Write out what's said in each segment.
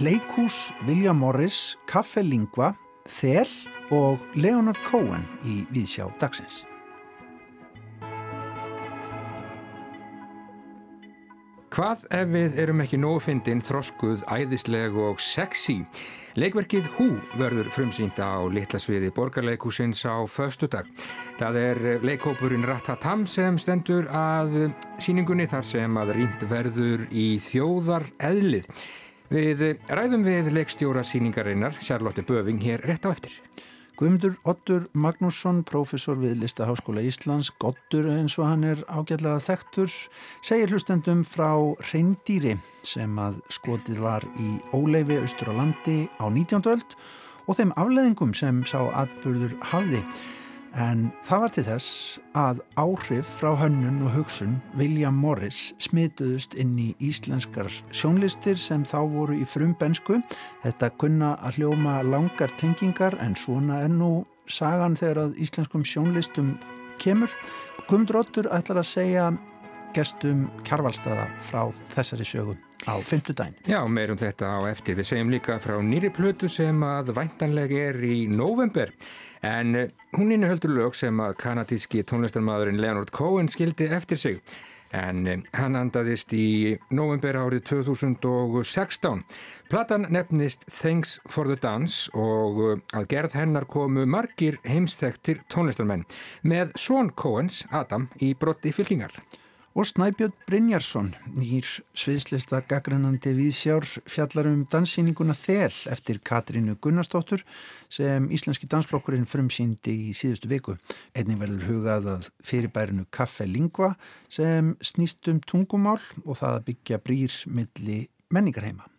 Leikús William Morris, Kaffe Lingva, Þel og Leonard Cohen í Víðsjá dagsins. Hvað ef við erum ekki nógfindin, þroskuð, æðisleg og sexy? Leikverkið Hú verður frumsýnd á litlasviði borgarleikúsins á föstu dag. Það er leikópurinn Ratatam sem stendur að síningunni þar sem að rýnd verður í þjóðar eðlið. Við ræðum við leikstjóra síningarinnar, Charlotte Böving, hér rétt á eftir. Guðmundur Ottur Magnússon, profesor við Listaháskóla Íslands, Gottur eins og hann er ágætlega þektur, segir hlustendum frá reyndýri sem að skotið var í Óleifi austur á landi á 19. öld og þeim afleðingum sem sá atbyrður hafði. En það var til þess að áhrif frá hönnun og hugsun William Morris smituðust inn í íslenskar sjónlistir sem þá voru í frumbensku. Þetta kunna að hljóma langar tengingar en svona er nú sagan þegar að íslenskum sjónlistum kemur. Kumdróttur ætlar að segja gestum kjarvalstaða frá þessari sögum á fymtudagin. Já, meirum þetta á eftir. Við segjum líka frá nýri plötu sem að væntanlega er í november. En eh, hún innihöldur lög sem að kanadíski tónlistarmadurinn Leonard Cohen skildi eftir sig. En eh, hann andaðist í november árið 2016. Platan nefnist Thanks for the Dance og eh, að gerð hennar komu margir heimsþektir tónlistarmenn með Són Cohens, Adam, í brotti fylkingar og Snæbjörn Brynjarsson, nýr sviðslista gaggrænandi viðsjár fjallarum danssýninguna Þel eftir Katrínu Gunnarsdóttur sem Íslenski dansflokkurinn frumsýndi í síðustu viku. Einnig verður hugað að fyrirbærinu Kaffe Lingva sem snýst um tungumál og það að byggja brýr milli menningarheima.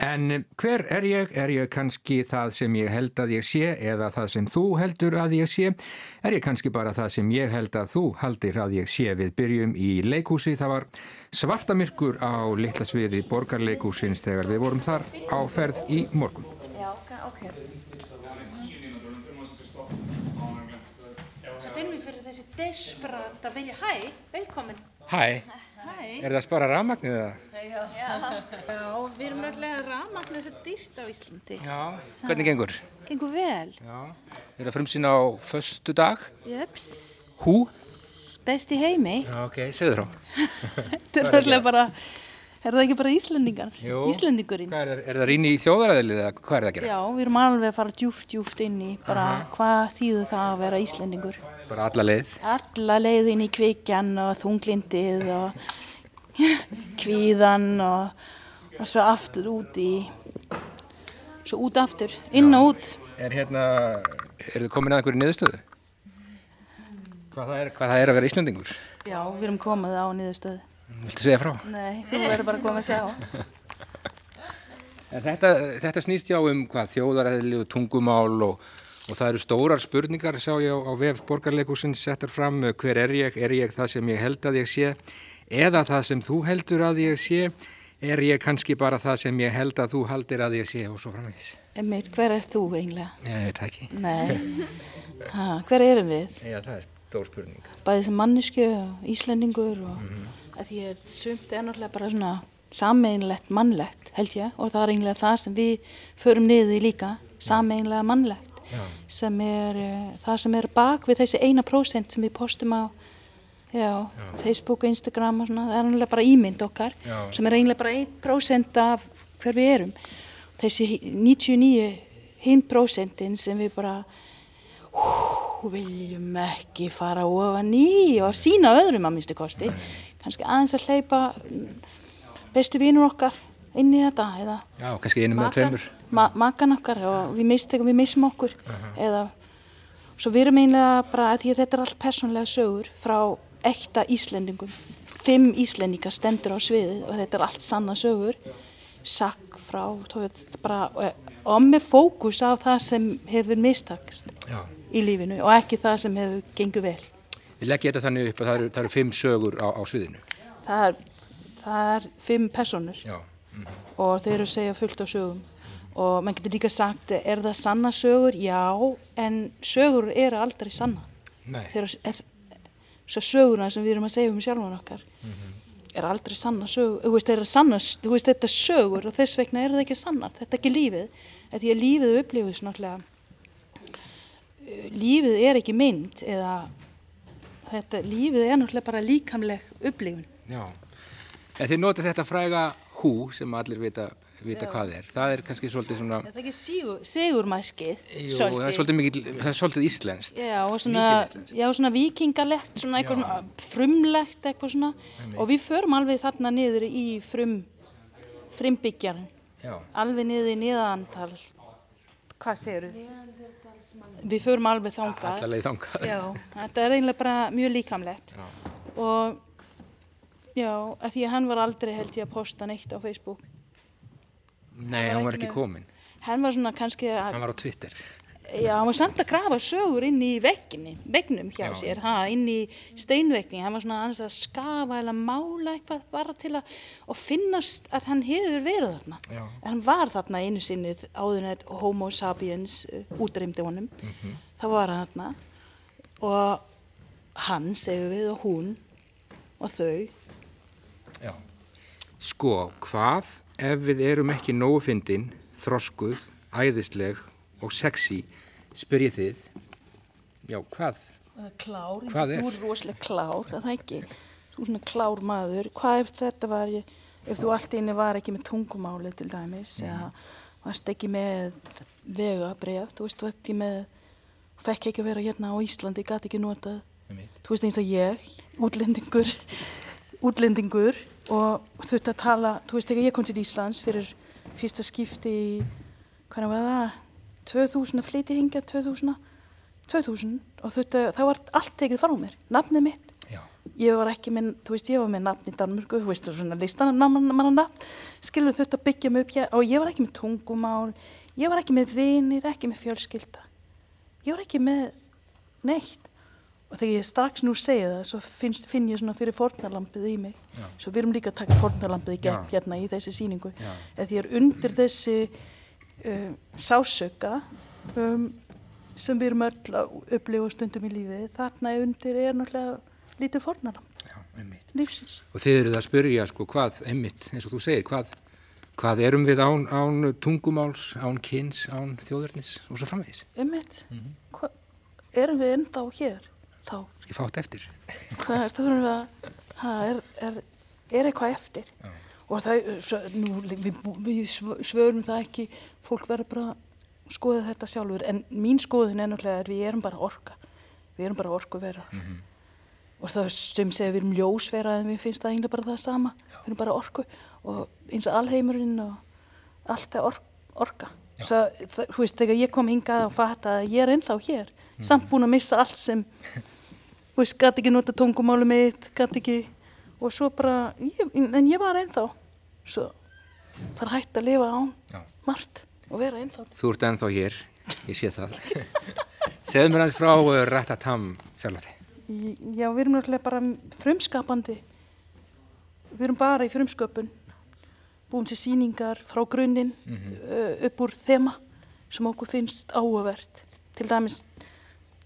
En hver er ég? Er ég kannski það sem ég held að ég sé eða það sem þú heldur að ég sé? Er ég kannski bara það sem ég held að þú haldir að ég sé? Við byrjum í leikhúsi. Það var svartamirkur á litla sviði borgarleikhúsins þegar við vorum þar á ferð í morgun. Já, ok. Svo finnum við fyrir þessi desperat að vilja hæ, velkomin. Hæ. Hæ. Er það að spara rafmagnið eða? Já. Já, við erum náttúrulega rafmagnið þessi dýrt á Íslandi. Já. Hvernig gengur? Gengur vel. Já. Er það frumsýna á förstu dag? Jöps. Hú? Best í heimi. Já, ok, segðu þrá. Þetta er náttúrulega bara, er það ekki bara Íslandingar? Jú. Íslandingurinn. Hvað er, er það rýni í þjóðaræðilið eða hvað er það að gera? Já, við erum alveg að fara djúft, djúft inn í bara hvað þýðu það að vera Íslandingur. Bara alla leið. Alla leiðin í kvikjan og þunglindið og kvíðan og, og svo aftur út í, svo út aftur, inn og út. Er hérna, er þið komin að einhverju niðurstöðu? Hvað það er, hvað það er að vera Íslandingur? Já, við erum komið á niðurstöðu. Viltu segja frá? Nei, þú verður bara koma að sjá. En þetta, þetta snýst já um hvað þjóðaræðili og tungumál og, og það eru stórar spurningar sá ég á, á vef borgarleikusins settar fram hver er ég, er ég það sem ég held að ég sé? Eða það sem þú heldur að ég sé? Er ég kannski bara það sem ég held að þú haldir að ég sé? Og svo framvegis. Emir, hver er þú eiginlega? Veit það ekki. Nei, ha, hver erum við? Já, það er stór spurning. Bæðið sem mannesku og Íslendingur og að því að sumt er náttúrulega bara svona sameinlegt mannlegt held ég. Og það er eiginlega það sem við förum niður í líka, sameinlega mannlegt Já. sem er uh, það sem er bak við þessi eina prósent sem við postum á já, Facebook og Instagram og svona, það er náttúrulega bara ímynd okkar Já. sem er eiginlega bara 1% af hver við erum. Þessi 99 hinn prósentin sem við bara hú, viljum ekki fara ofan í og sína öðrum að minnstu kosti kannski aðeins að hleypa bestu vínur okkar inn í þetta eða Já, kannski einu með tveimur. ma makan okkar og við, mist, við missum okkur eða svo við erum einlega bara að þetta er allt persónlega sögur frá ekta Íslendingum. Fimm Íslendingar stendur á sviðið og þetta er allt sanna sögur. Sakk frá bara, og, og með fókus á það sem hefur mistakst Já. í lífinu og ekki það sem hefur gengur vel Ég leggja þetta þannig upp að það eru, það eru fimm sögur á, á sviðinu. Það er, það er fimm personur Já, og þeir eru að segja fullt á sögum. Og mann getur líka sagt er það sanna sögur? Já en sögur eru aldrei sanna nei. Svo sögurna sem við erum að segja um sjálfan okkar er aldrei sanna sögur, þú veist, er sanna, þú veist, þetta er sögur og þess vegna er það ekki sannar, þetta er ekki lífið, því að lífið upplifis náttúrulega, uh, lífið er ekki mynd eða þetta, lífið er náttúrulega bara líkamleg upplifun. Já, en þið notið þetta fræga hú sem allir vita vita hvað er. Það er kannski svolítið svona... Er það ekki sigur, sigurmærkið? Jú, svolítið. það er svolítið mikið, það er svolítið íslenskt. Já, og svona, já, svona vikingalegt, svona eitthvað svona frumlegt eitthvað svona. Emi. Og við förum alveg þarna niður í frum, frumbyggjarinn. Já. Alveg niður í niðantal, hvað segir þú? Við förum alveg þangað. Allaveg þangað. Já, þetta er einlega bara mjög líkamlegt. Já. Og já, að því að hann var aldrei held ég að posta neitt á Facebook. Nei, hann var ekki með, komin. Hann var svona kannski að... Hann var á Twitter. Já, hann var samt að grafa sögur inn í vegginni, vegnum hjá Já. sér, ha, inn í steinvegni. Hann var svona að skafa eða mála eitthvað bara til að, og finnast að hann hefur verið þarna. Já. En hann var þarna einu sinnið áður en homo sapiens uh, útreymdi honum. Mm -hmm. Það var hann þarna og hann, segjum við, og hún og þau. Já. Sko, hvað ef við erum ekki nógu fyndin, þroskuð, æðisleg og sexy, spyr ég þið, já, hvað? Klár, hvað er? Þú er rosalega klár, það ekki. Þú er svona klár maður. Hvað ef þetta var, ef þú allt inni var ekki með tungumáli til dæmis, eða varst ekki með vegabref, þú veist, þú ert ekki með, fekk ekki að vera hérna á Íslandi, gæti ekki notað. Þú veist eins og ég, útlendingur, útlendingur, og þurfti að tala, þú veist ekki ég kom til Íslands fyrir fyrsta skipti í, hvernig var það 2000 að flytja hingja 2000, 2000 og þurfti, þá var allt tekið frá mér, nafnið mitt. Já. ég var ekki með, þú veist ég var með nafn í Danmurku, þú veist svona listan manna skilur að byggja mig upp hér. Og ég var ekki með tungumál. Ég var ekki með vinir, ekki með fjölskylda. Ég var ekki með neitt. Og þegar ég strax nú segja það svo finnst, finn ég svona fyrir fornalampið í mig. Já. svo við erum líka að taka fornalampið í gegn Já. hérna í þessi síningu eða því ég er undir þessi um, sásöka um, sem við erum öll að upplifa stundum í lífi. Þarna undir er náttúrulega lítið fornalamp lífsins. Og þið eruð að spyrja sko hvað emmitt eins og þú segir hvað, hvað erum við án, án tungumáls, án kynns, án þjóðverðnis og svo framvegis? Emmitt, mm -hmm. erum við enda á hér þá? Ég fátt eftir. Hvað er það að það er, er, er eitthvað eftir? Já. og það, svo, nú, við, við svörum það ekki fólk verður bara að skoða þetta sjálfur en mín skoðin er náttúrulega að við erum bara orka við erum bara orku vera mm -hmm. og það sem segir við erum ljósvera en við finnst það eiginlega bara það sama Já. við erum bara orku og eins og alheimurinn og allt er ork, orka Svo, það, þú veist, þegar ég kom hingað og fatta að ég er ennþá hér, mm. samt búin að missa allt sem þú veist, gæti ekki nota tungumálu mitt, gæti ekki og svo bara, ég, en ég var ennþá svo þarf hægt að lifa án Já. margt og vera ennþá. Þú ert ennþá hér, ég sé það. Segð mér hans frá uh, Ratatam sjálfvæti Já, við erum náttúrulega bara frumskapandi. Við erum bara í frumsköpun búin til síningar frá grunninn mm -hmm. upp úr þema sem okkur finnst áhugavert. Til dæmis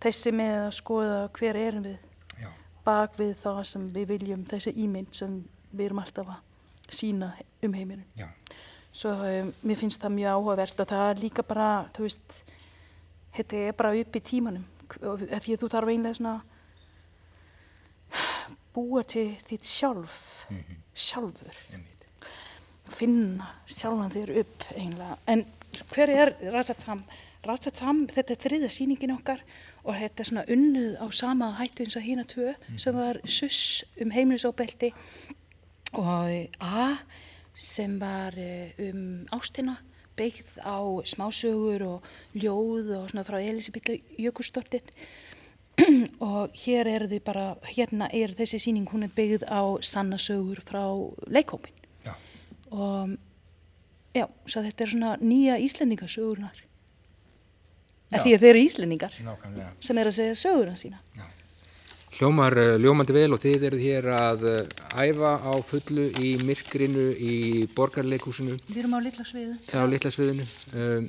þessi með að skoða hver erum við. Já. bak við það sem við viljum þessi ímynd sem við erum alltaf að sína um heiminu Já. Svo um, mér finnst það mjög áhugavert og það er líka bara þú veist, þetta er bara upp í tímanum. Því að þú þarf einlega svona búa til þitt sjálf mm -hmm. sjálfur finna sjálfan þér upp einlega en hver er Ratatam Ratatam, þetta er þriða síningin okkar og þetta er svona unnuð á sama hættu eins og hína tvö mm. sem var SUS um heimilisóbeldi og A sem var eh, um ástina beigð á smásögur og ljóð og svona frá Elisabeth Jökulsdóttir og hér er þið bara, hérna er þessi síning hún er beigð á sannasögur frá leikópin já. og já, svo þetta er svona nýja íslendingasögurnar því að þeir eru íslendingar Nákvæmlega. sem er að segja sögur hans sína Já. Hljómar uh, ljómandi vel og þið eruð hér að uh, æfa á fullu í myrkrinu í borgarleikúsinu Við erum á litla sviðu Já, á litla sviðinu. Um,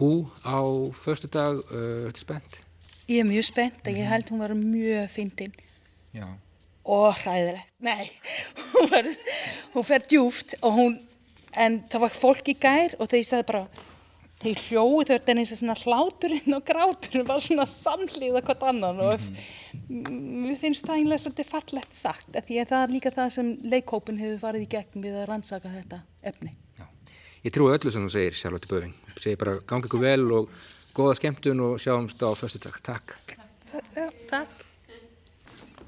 Hú á förstu dag, uh, ertu spennt? Ég er mjög spennt, -hmm. ég held hún var mjög fyndin. Já. Og hræðilegt, nei, hún, var, hún fer djúft og hún, en það var fólk í gær og þeir sagði bara, þeir hljóðu þau er eins og svona hláturinn og gráturinn var svona samlíða hvort annan og mm -hmm. við finnst það einlega svolítið fallett sagt, því að það er líka það sem leikópin hefur farið í gegn við að rannsaka þetta efni. Já. Ég trúi öllu sem þú segir, Charlotte Böfing, segir bara gangi ykkur vel og goða skemmtun og sjáumst á fyrstu takk. Takk. Já, takk.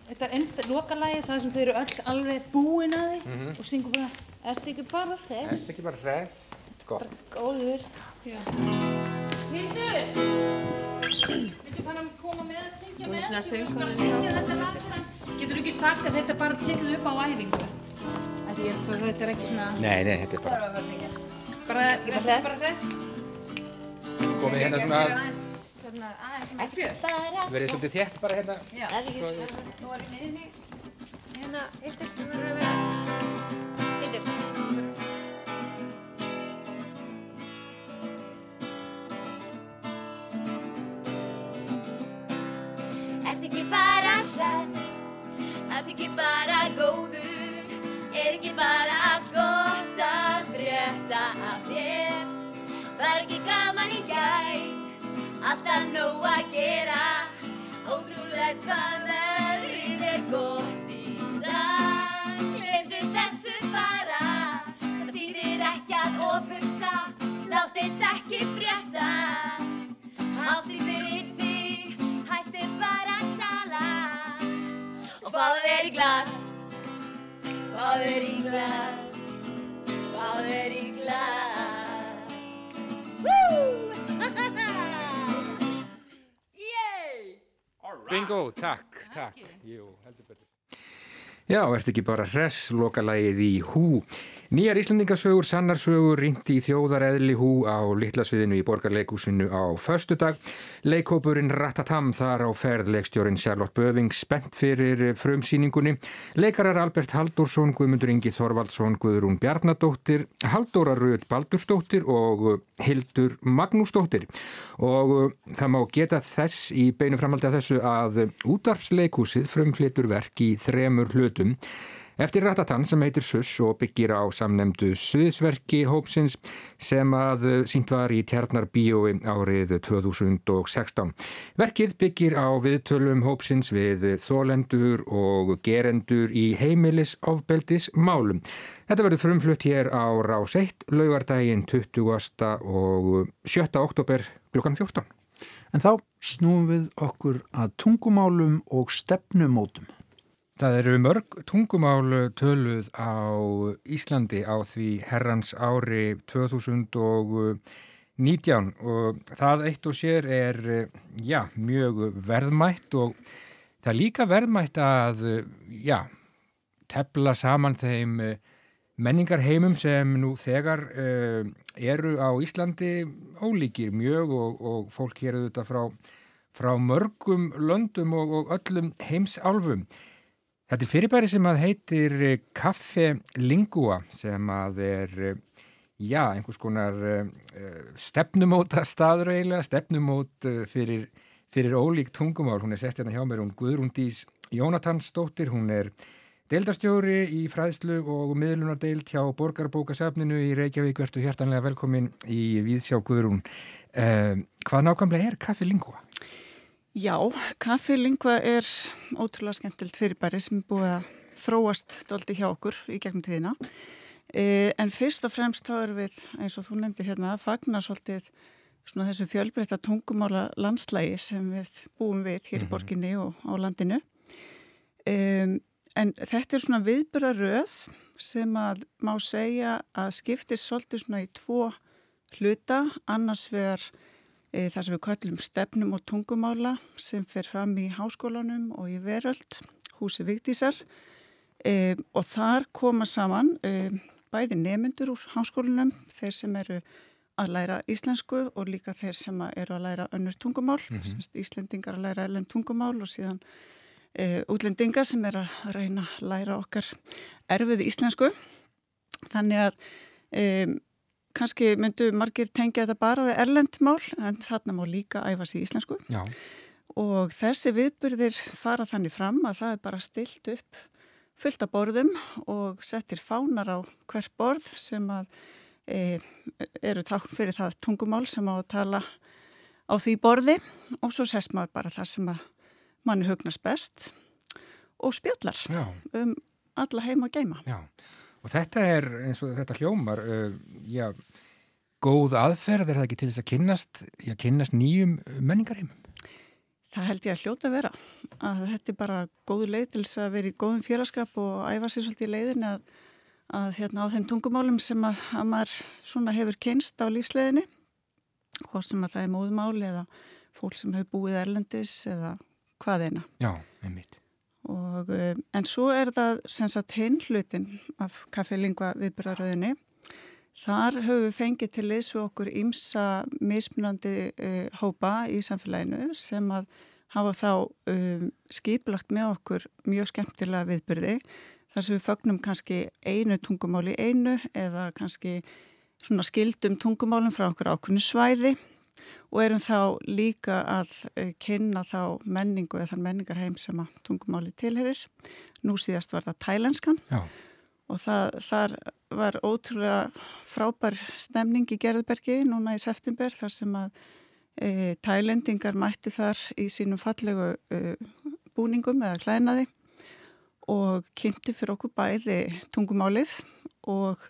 Þetta er enda lokalægi það sem þau eru öll alveg búin að því mm -hmm. og syngur bara Er þetta ekki bara hress? Er þetta? Gott. Góður. Hildur! Viltu bara koma með að syngja með? Hún er svona söngskóla. Getur þú ekki sagt að þetta bara tekið upp á æfingu? Þetta er ekki svona... Nei, nei, þetta er bara... Bara að syngja. Bara, bara hress? Komið hérna svona svona verið svolítið þétt bara hérna já, það er ekki nú er ég miðinni hérna, þú að vera Hildur ekki bara hress Ert ekki bara góður? Er ekki bara allt gott að frétta af þér? Var ekki gaman í gæð alltaf nóg að gera Ótrúlega hvað veðrið er gott glas Fáðu þér í glas Fáðu þér í glas Woo! Bingo, takk, takk. Jú, heldur betur. Já, ert ekki bara hress, lokalægið í hú. Nýjar Íslandingasögur, sannarsögur, ringti í þjóðareðli hú á Littlasviðinu í borgarleikúsinu á förstu dag. Leikópurinn Ratatam þar á ferðleikstjórin Charlotte Böving spennt fyrir frumsýningunni. Leikarar Albert Haldursson, Guðmundur Ingi Þorvaldsson, Guðrún Bjarnadóttir, Haldóra Röð Baldurstóttir og Hildur Magnúsdóttir. Og það má geta þess í beinu framhaldi af þessu að útvarpsleikúsið frumflitur verk í þremur hlutum. Eftir Ratatan sem heitir Suss og byggir á samnemdu Suðsverki hópsins sem að sínt var í Tjarnar bíói árið 2016. Verkið byggir á viðtölum hópsins við þólendur og gerendur í heimilis ofbeldis málum. Þetta verður frumflutt hér á Rás 1, laugardaginn 20. og 7. oktober klukkan 14. En þá snúum við okkur að tungumálum og stefnumótum. Það eru mörg tungumál töluð á Íslandi á því herrans ári 2019 og það eitt og sér er já, mjög verðmætt og það er líka verðmætt að já, tefla saman þeim menningarheimum sem nú þegar uh, eru á Íslandi ólíkir mjög og, og fólk hér auðvitað frá, frá mörgum löndum og, og öllum heimsálfum. Þetta er fyrirbæri sem að heitir Kaffe eh, Lingua sem að er, eh, já, einhvers konar uh, stefnumóta staður eiginlega, stefnumót fyrir, fyrir ólík tungumál. Hún er sest hérna hjá mér, hún Guðrún Dís Jónatansdóttir, hún er deildarstjóri í fræðslu og miðlunardeild hjá Borgarbókasafninu í Reykjavík. Vertu hjertanlega velkomin í Víðsjá Guðrún. Hvað nákvæmlega er Kaffe Lingua? Já, kaffilingva er ótrúlega skemmtilt fyrirbæri sem er búið að þróast stolti hjá okkur í gegnum tíðina. E, en fyrst og fremst þá erum við, eins og þú nefndir hérna, að fagna svolítið svona þessu fjölbreytta tungumála landslægi sem við búum við hér í mhm. borginni og á landinu. E, en þetta er svona viðbyrðaröð sem að má segja að skiptir svolítið svona í tvo hluta, annars vegar þar sem við kallum stefnum og tungumála sem fer fram í háskólanum og í veröld, húsi Vigdísar e, og þar koma saman e, bæði nemyndur úr háskólanum, þeir sem eru að læra íslensku og líka þeir sem eru að læra önnur tungumál, mm -hmm. Íslendingar að læra ellen tungumál og síðan e, útlendingar sem er að reyna að læra okkar erfiði íslensku. Þannig að e, kannski myndu margir tengja þetta bara við erlendmál en þarna má líka æfa sér íslensku Já. og þessi viðburðir fara þannig fram að það er bara stilt upp fullt af borðum og settir fánar á hver borð sem að e, eru takk fyrir það tungumál sem á að tala á því borði og svo sest maður bara það sem að manni hugnast best og spjallar Já. um alla heima og geima. Já, og þetta er eins og þetta hljómar, uh, já, góð aðferð er það ekki til þess að kynnast, já, kynnast nýjum menningarheimum? Það held ég að hljóta vera að þetta er bara góð leið til þess að vera í góðum félagskap og æfa sér svolítið í leiðin að, að hérna á þeim tungumálum sem að, að maður svona hefur kynst á lífsleiðinni hvort sem að það er móðumáli eða fólk sem hefur búið erlendis eða hvað eina. Já, einmitt. Og, um, en svo er það sem sagt hinn hlutin af kaffelingva viðbyrðaröðinni. Þar höfum við fengið til við okkur ímsa mismunandi uh, hópa í samfélaginu sem að hafa þá um, skipilagt með okkur mjög skemmtilega viðbyrði. Þar sem við fögnum kannski einu tungumáli einu eða kannski svona skildum tungumálum frá okkur ákunni svæði og erum þá líka að uh, kynna þá menningu eða þann menningarheim sem að tungumáli tilherir. Nú síðast var það tælenskan Já, og það, þar var ótrúlega frábær stemning í Gerðbergi núna í september þar sem að e, tælendingar mættu þar í sínum fallegu e, búningum eða klænaði og kynntu fyrir okkur bæði tungumálið og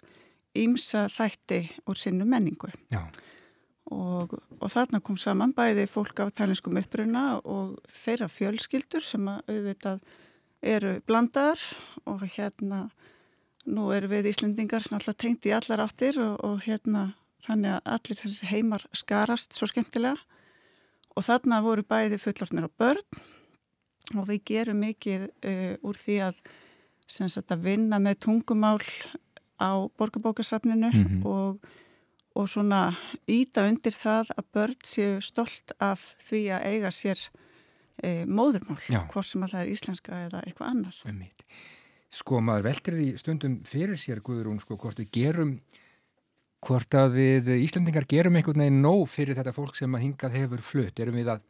ímsa þætti úr sinnu menningu. já, Og, og þarna kom saman bæði fólk af tælinskum uppruna og þeirra fjölskyldur sem að auðvitað eru blandaðar. Og hérna nú eru við Íslendingar náttúrulega tengt í allar áttir og, og hérna þannig að allir þessi heimar skarast svo skemmtilega. Og þarna voru bæði fullortnir og börn. Og við gerum mikið uh, úr því að, sem sagt, að vinna með tungumál á borgarbókasafninu Mhm. og og svona íta undir það að börn séu stolt af því að eiga sér e, móðurmál, Já. hvort sem að það er íslenska eða eitthvað annað. einmitt. Sko, maður veltir því stundum fyrir sér, Guðrún, sko, hvort við gerum, hvort að við Íslendingar gerum einhvern veginn nóg fyrir þetta fólk sem að hingað hefur flutt. Erum við að,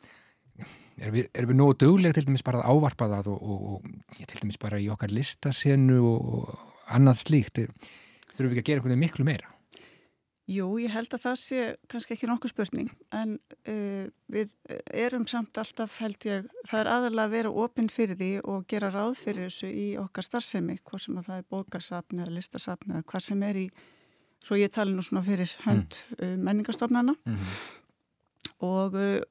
erum við, erum við nógu dugleg til dæmis bara að ávarpa það og, og, og til dæmis bara í okkar listasenu og, og annað slíkt. Þurfum við ekki að gera einhvern veginn miklu meira? Jú, ég held að það sé kannski ekki nokkuð spurning, en uh, við erum samt alltaf, held ég, það er aðalega að vera opinn fyrir því og gera ráð fyrir þessu í okkar starfsemi, hvort sem að það er bókarsafni eða listasafni eða hvað sem er í, svo ég tala nú svona fyrir hönd mm. menningarstofnana Mm -hmm. og, uh,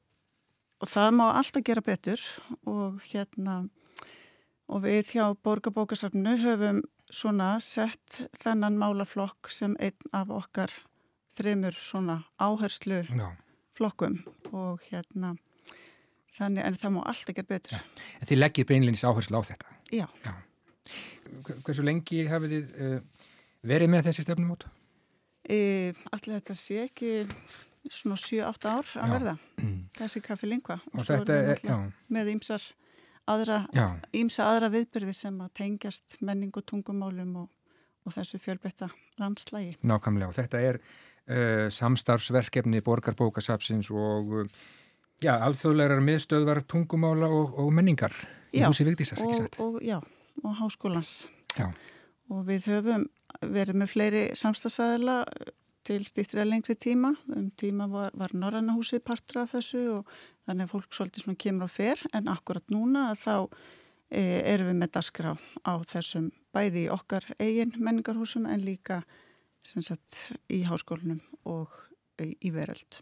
og það má alltaf gera betur og hérna og við hjá Borgarbókasafnu höfum svona sett þennan málaflokk sem einn af okkar þreymur svona áherslu Já. flokkum og hérna þannig en það má alltaf gera betur. En þið leggið beinleins áherslu á þetta. Já. Hver- Hversu lengi hafið þið uh, verið með þessi stefnum út? E, Allir þetta sé ekki svona 7-8 ár að Já. verða þessi kaffi lingva Og svo þetta er, já, með ýmsar aðra já, ímsa aðra viðbyrði sem að tengjast menningu tungumálum og, og þessu fjölbreytta landslægi. nákvæmlega. Og þetta er uh, samstarfsverkefni borgarbókasapsins og uh, já, alþjóðlegar miðstöðvar tungumála og, og menningar í Já, húsi Vigdísar, ekki Og, satt? og, já, og háskólans. Já. Og við höfum verið með fleiri samstagsæðila til stýttri að lengri tíma. Um tíma var, var Norræna húsið partur af þessu og þannig að fólk svolítið svona kemur á fer en akkurat núna að þá e, erum við með dasgrá á þessum bæði í okkar eigin menningarhúsum en líka sagt í háskólanum og í, í veröld.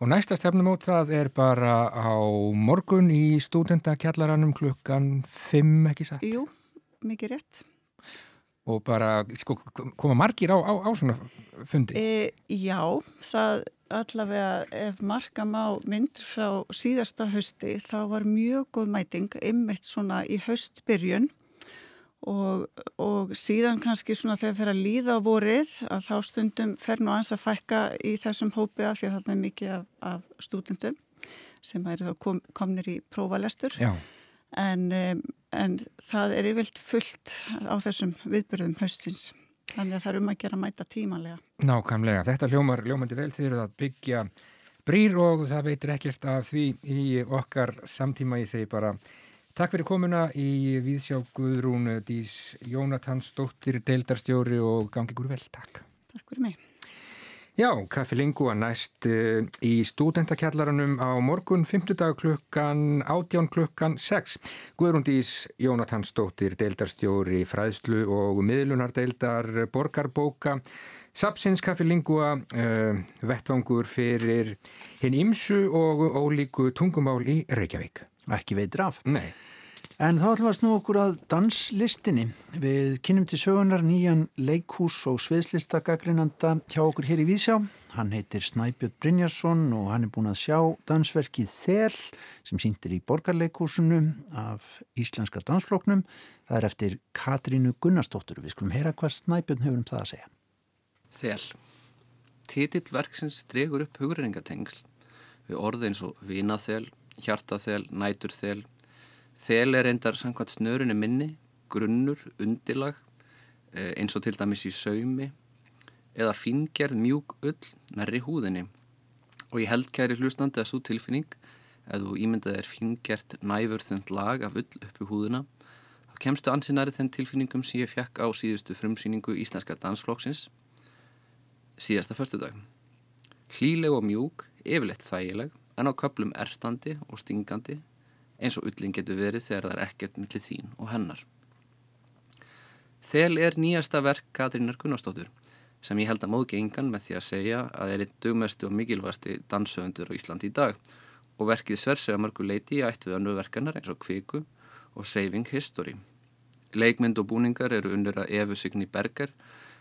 Og næsta stefnumót það er bara á morgun í stúdendakjallaranum klukkan 5, ekki satt? Jú, mikið rétt. Og bara, sko, koma margir á, á, á svona fundi? E, já, það allavega ef marka má myndir frá síðasta hausti þá var mjög góð mæting ymmit svona í haustbyrjun og, og síðan kannski svona þegar fer að líða á vorið að þá stundum fer nú ans að fækka í þessum hópi af því að þarna er mikið af, af stúdendum sem eru þá kom, komnir í prófalestur Já, en, en það er yfirlt fullt á þessum viðbyrðum haustins þannig að það er um að gera mæta tímanlega. nákvæmlega. Þetta hljómar ljómandi vel þegar að byggja brýr og það veitir ekkert af því í okkar samtíma. Ég segi bara takk fyrir komuna í Víðsjá Guðrún Dís Jónatans, dóttir, deildarstjóri og gangi ykkur vel. Takk. Takk fyrir mig. Já, Kaffi Lingua næst uh, í stúdentakjallarunum á morgun, 5. dag klukkan, 18 klukkan 6. Guðrundís Jónatansdóttir, deildarstjóri, fræðslu og miðlunardeildar borgarbóka. Sapsins Kaffi Lingua, uh, vettvangur fyrir hinn imsu og ólíku tungumál í Reykjavík. Ekki veitir af. Nei. En þá ætlum við að snú okkur að danslistinni. Við kynum til sögunar nýjan leikhús og sviðslistagagrinanda hjá okkur hér í Vísjá. Hann heitir Snæbjörn Brynjarsson og hann er búin að sjá dansverkið Þel sem síndir í borgarleikhúsinu af Íslenska dansfloknum. Það er eftir Katrínu Gunnarsdóttur. Við skulum heyra hvað Snæbjörn hefur um það að segja. Þel. Titill verksins dregur upp hugreiningatengsl við orði eins og vinaþel, hjartaþel, næturþel, Þel er reyndar samkvæmt snörunni minni, grunnur, undirlag, eh, eins og til dæmis í saumi eða fingerð mjúk ull nærri húðinni. Og ég held kæri hlustandi að svo tilfinning, ef þú ímyndað er fingerð næfurþund lag af ull uppi húðina, þá kemstu ansinari þenn tilfinningum sem ég fekk á síðustu frumsýningu Íslenska dansflóksins síðasta förstu dag. Hlíleg og mjúk, yfirleitt þægileg, en á köplum erstandi og stingandi eins og ullin getur verið þegar það er ekkert millir þín og hennar. Þel er nýjasta verk Katrínar Gunnarsdóttur sem ég held að móðgi engan með því að segja að er einn dugmestu og mikilvægasti dansöfundur á Íslandi í dag og verkið sversega mörgu leiti í ætt við önru verkanar eins og Kviku og Saving History. Leikmynd og búningar eru unnur að Efu Signi Berger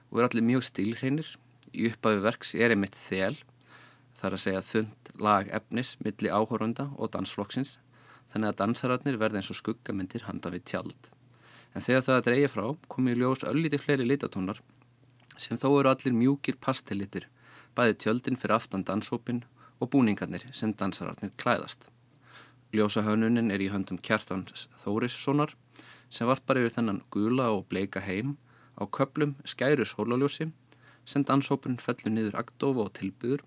og er allir mjög stílhreinir. Í upphafi verks er einmitt þel, þar að segja þund lag efnis milli áhórunda og dansflokksins þannig að dansararnir verði eins og skuggamyndir handa við tjald. En þegar það að dreyja frá komi í ljós öllítið fleiri litatónar sem þó eru allir mjúkir pastellitir, bæði tjöldin fyrir aftan danshópin og búningarnir sem dansararnir klæðast. Ljósahönunin er í höndum Kjartans Þórissonar sem varpar yfir þennan gula og bleika heim á köplum skæru sólaljósi sem danshópin fellur niður agdofa og tilbyður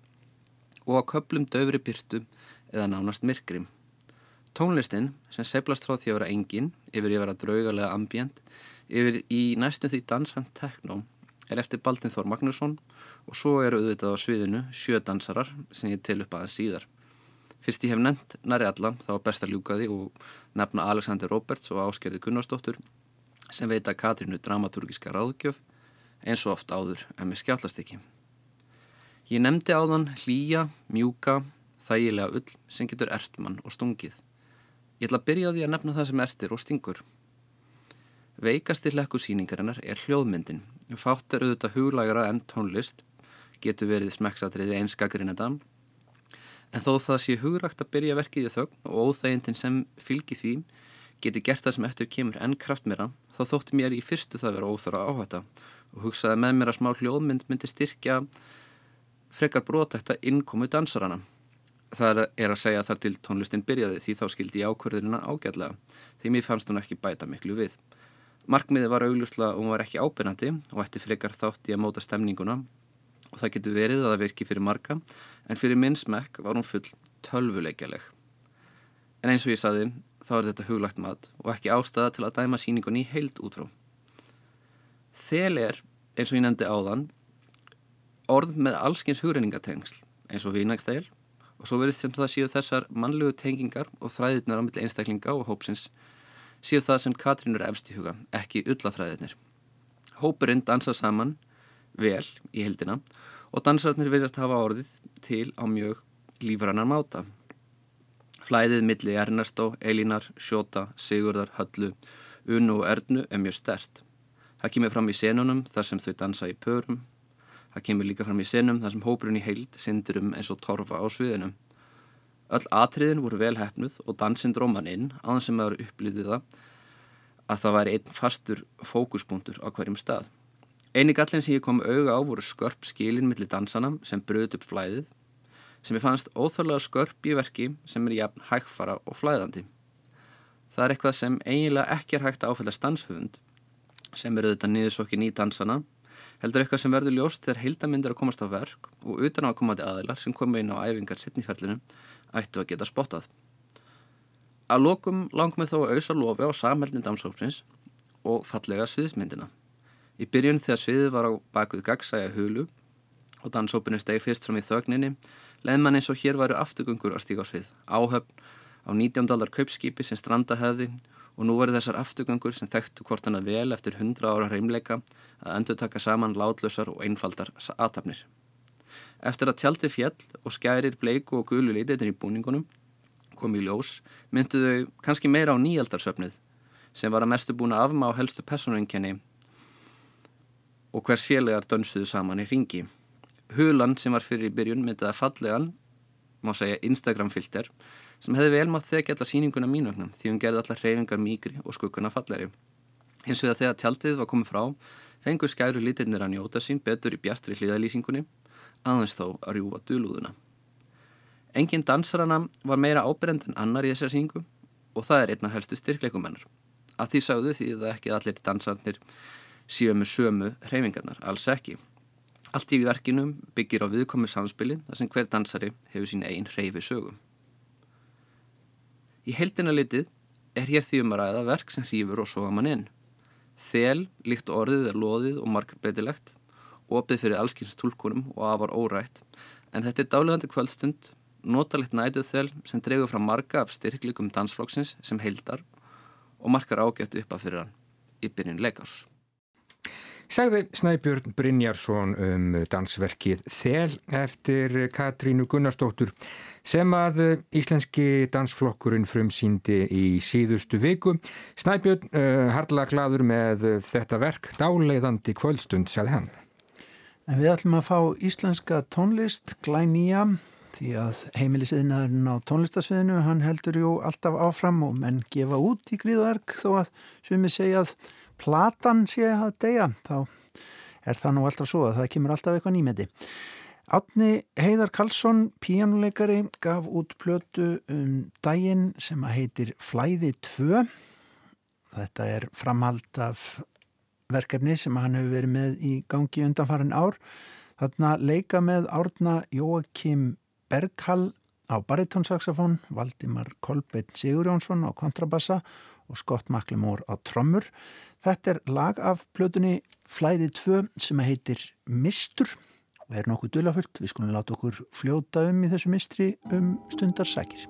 og á köplum döfri byrtu eða nánast myrkrim Tónlistin sem seiflast frá því að vera engin, yfir að vera draugalega ambjent, yfir í næstum því dansvenn tekno er eftir Baldin Þór Magnússon og svo eru auðvitað á sviðinu sjö dansarar sem ég til upp aðeins síðar. Fyrst ég hef nefnt næri alla þá er best að ljúka því og nefna Alexander Roberts og Áskerði Gunnarsdóttur sem veita Katrínu dramaturgiska ráðgjöf eins og oft áður en með skjáttlast ekki. Ég nefndi á þann hlýja, mjúka, þægilega ull sem getur ertmann og stungið. Ég ætla að byrja á því að nefna það sem ertir og stingur. Veikasti hlekkusýningarinnar er hljóðmyndin. Fátt er auðvitað huglægra en tónlist, getur verið smekksatriði einskakurinn að dam. En þó það sé hugrægt að byrja verkið í þögn og óþægindin sem fylgi því geti gert það sem eftir kemur enn kraft mér að, þá þótti mér í fyrstu það vera óþara áhætta og hugsaði með mér að smá hljóðmynd myndi styrkja frekar brotækta innkomu dansarana það er að segja þar til tónlistin byrjaði því þá skildi ég ákverðinina ágætlega því mér fannst hún ekki bæta miklu við. Markmiði var auglustla og hún var ekki ábyrnandi og ætti frekar þátt í að móta stemninguna og það getur verið að það virki fyrir marga en fyrir minn smekk var hún full tölvuleikjaleg. En eins og ég saði þá er þetta huglagt mat og ekki ástæða til að dæma síningunni heilt út frá. Þel er, eins og ég nefndi áðan, orð með allskins hugreiningatengsl eins og vinagþel og svo verðist sem það séu þessar mannlegu tengingar og þræðirnar á milli einstaklinga og hópsins séu það sem Katrín eru efst í huga, ekki ullathræðirnir. Hópurinn dansa saman vel í heldina og dansarnir verðast hafa orðið til á mjög lífrannar máta. Flæðið milli Ernestó, Elinar, Sjóta, Sigurdar, Höllu, Unu og Ernu er mjög stert. Það kemur fram í senunum þar sem þau dansa í pörum Það kemur líka fram í senum þar sem hópurinn í heild syndir um eins og torfa á sviðinu. Öll atriðin voru vel hefnuð og dansinn dróman inn aðeins sem maður upplýði það að það væri einn fastur fókuspunktur á hverjum stað. Einu gallin sem ég kom auga á voru skörp skilin millir dansana sem bröðt upp flæðið sem ég fannst óþálega skörp í verki sem er jafn hægfara og flæðandi. Það er eitthvað sem eiginlega ekki er hægt að áfælla stanshöfund sem er auðvitað niðursokkin í dansana heldur eitthvað sem verður ljóst þegar heildamindir að komast á verk og utan á að komandi aðilar sem komu inn á æfingar sittniferlinu ættu að geta spottað. Að lokum langum við þó að auðsa lofi á samhældin dansópsins og fallega sviðismyndina. Í byrjun þegar sviðið var á bakuð gagsæja hulu og dansópinu stegi fyrst fram í þögninni, leð mann eins og hér varu afturgöngur að stíka á svið, áhöfn á 19. aldar kaupskipi sem stranda hefði og nú voru þessar afturgöngur sem þekktu hvort hana vel eftir 100 ára reymleika að endur taka saman látlösar og einfaldar aðtapnir. Eftir að tjaldi fjall og skærir bleiku og gulu lítitin í búningunum kom í ljós myndu þau kannski meira á nýjaldarsöfnið sem var að mestu búin að afma á helstu personuengjani og hvers félagar dönsuðu saman í ringi. Hulan sem var fyrir í byrjun myndið að fallegan, má segja Instagram filter, sem hefði vel mátt þekja alla síninguna mínvögnum því hún gerði allar hreyfingar mýgri og skugguna falleri. Hins vegar þegar tjaldið var komið frá, fengur skæru lítinnir að njóta sín betur í bjastri hlýðalýsingunni, aðeins þó að rjúfa dölúðuna. Engin dansarana var meira ábyrjand en annar í þessar síningu og það er einna helstu styrkleikumennar. Að því sagðu því það ekki allir dansarnir síðan með sömu hreyfingarnar, alls ekki. Allt í verkinum byggir á viðkomi samspili þar sem hver dansari hefur sín einn hreyfi sögum. Í heldina litið er hér því um að ræða verk sem hrýfur og soga mann inn. Þel, líkt orðið er loðið og markbreytilegt, opið fyrir allskynst tólkunum og afar órætt, en þetta er dálegandi kvöldstund, notalegt nætuð þel sem dregur fram marga af styrklikum dansflokksins sem heldar og markar ágætt upp af fyrir hann í byrjun leikás. Sagði Snæbjörn Brynjarsson um dansverkið Þel eftir Katrínu Gunnarsdóttur sem að íslenski dansflokkurinn frumsýndi í síðustu viku. Snæbjörn uh, harla gladur með þetta verk dáleiðandi kvöldstund, sagði hann. En við ætlum að fá íslenska tónlist, glænýja, því að heimilisiðnaðurinn á tónlistasviðinu, hann heldur jú alltaf áfram og menn gefa út í gríðverk þó að sumi segja að platan sé að deyja þá er það nú alltaf svo að það kemur alltaf eitthvað nýmeti. Átni Heiðar Karlsson, píjánuleikari, gaf út plötu um daginn sem að heitir Flæði 2. Þetta er framhald af verkefni sem hann hefur verið með í gangi undanfarin ár. Þarna leika með árna Jóakim Berghall á baritónsaxofón, Valdimar Kolbeitt Sigurjónsson á kontrabassa og Scott McLemore á trommur. Þetta er lag af plötunni Flæði 2 sem heitir Mistur og er nokkuð dölafullt. Við skulum láta okkur fljóta um í þessu mistri um stundarsækir.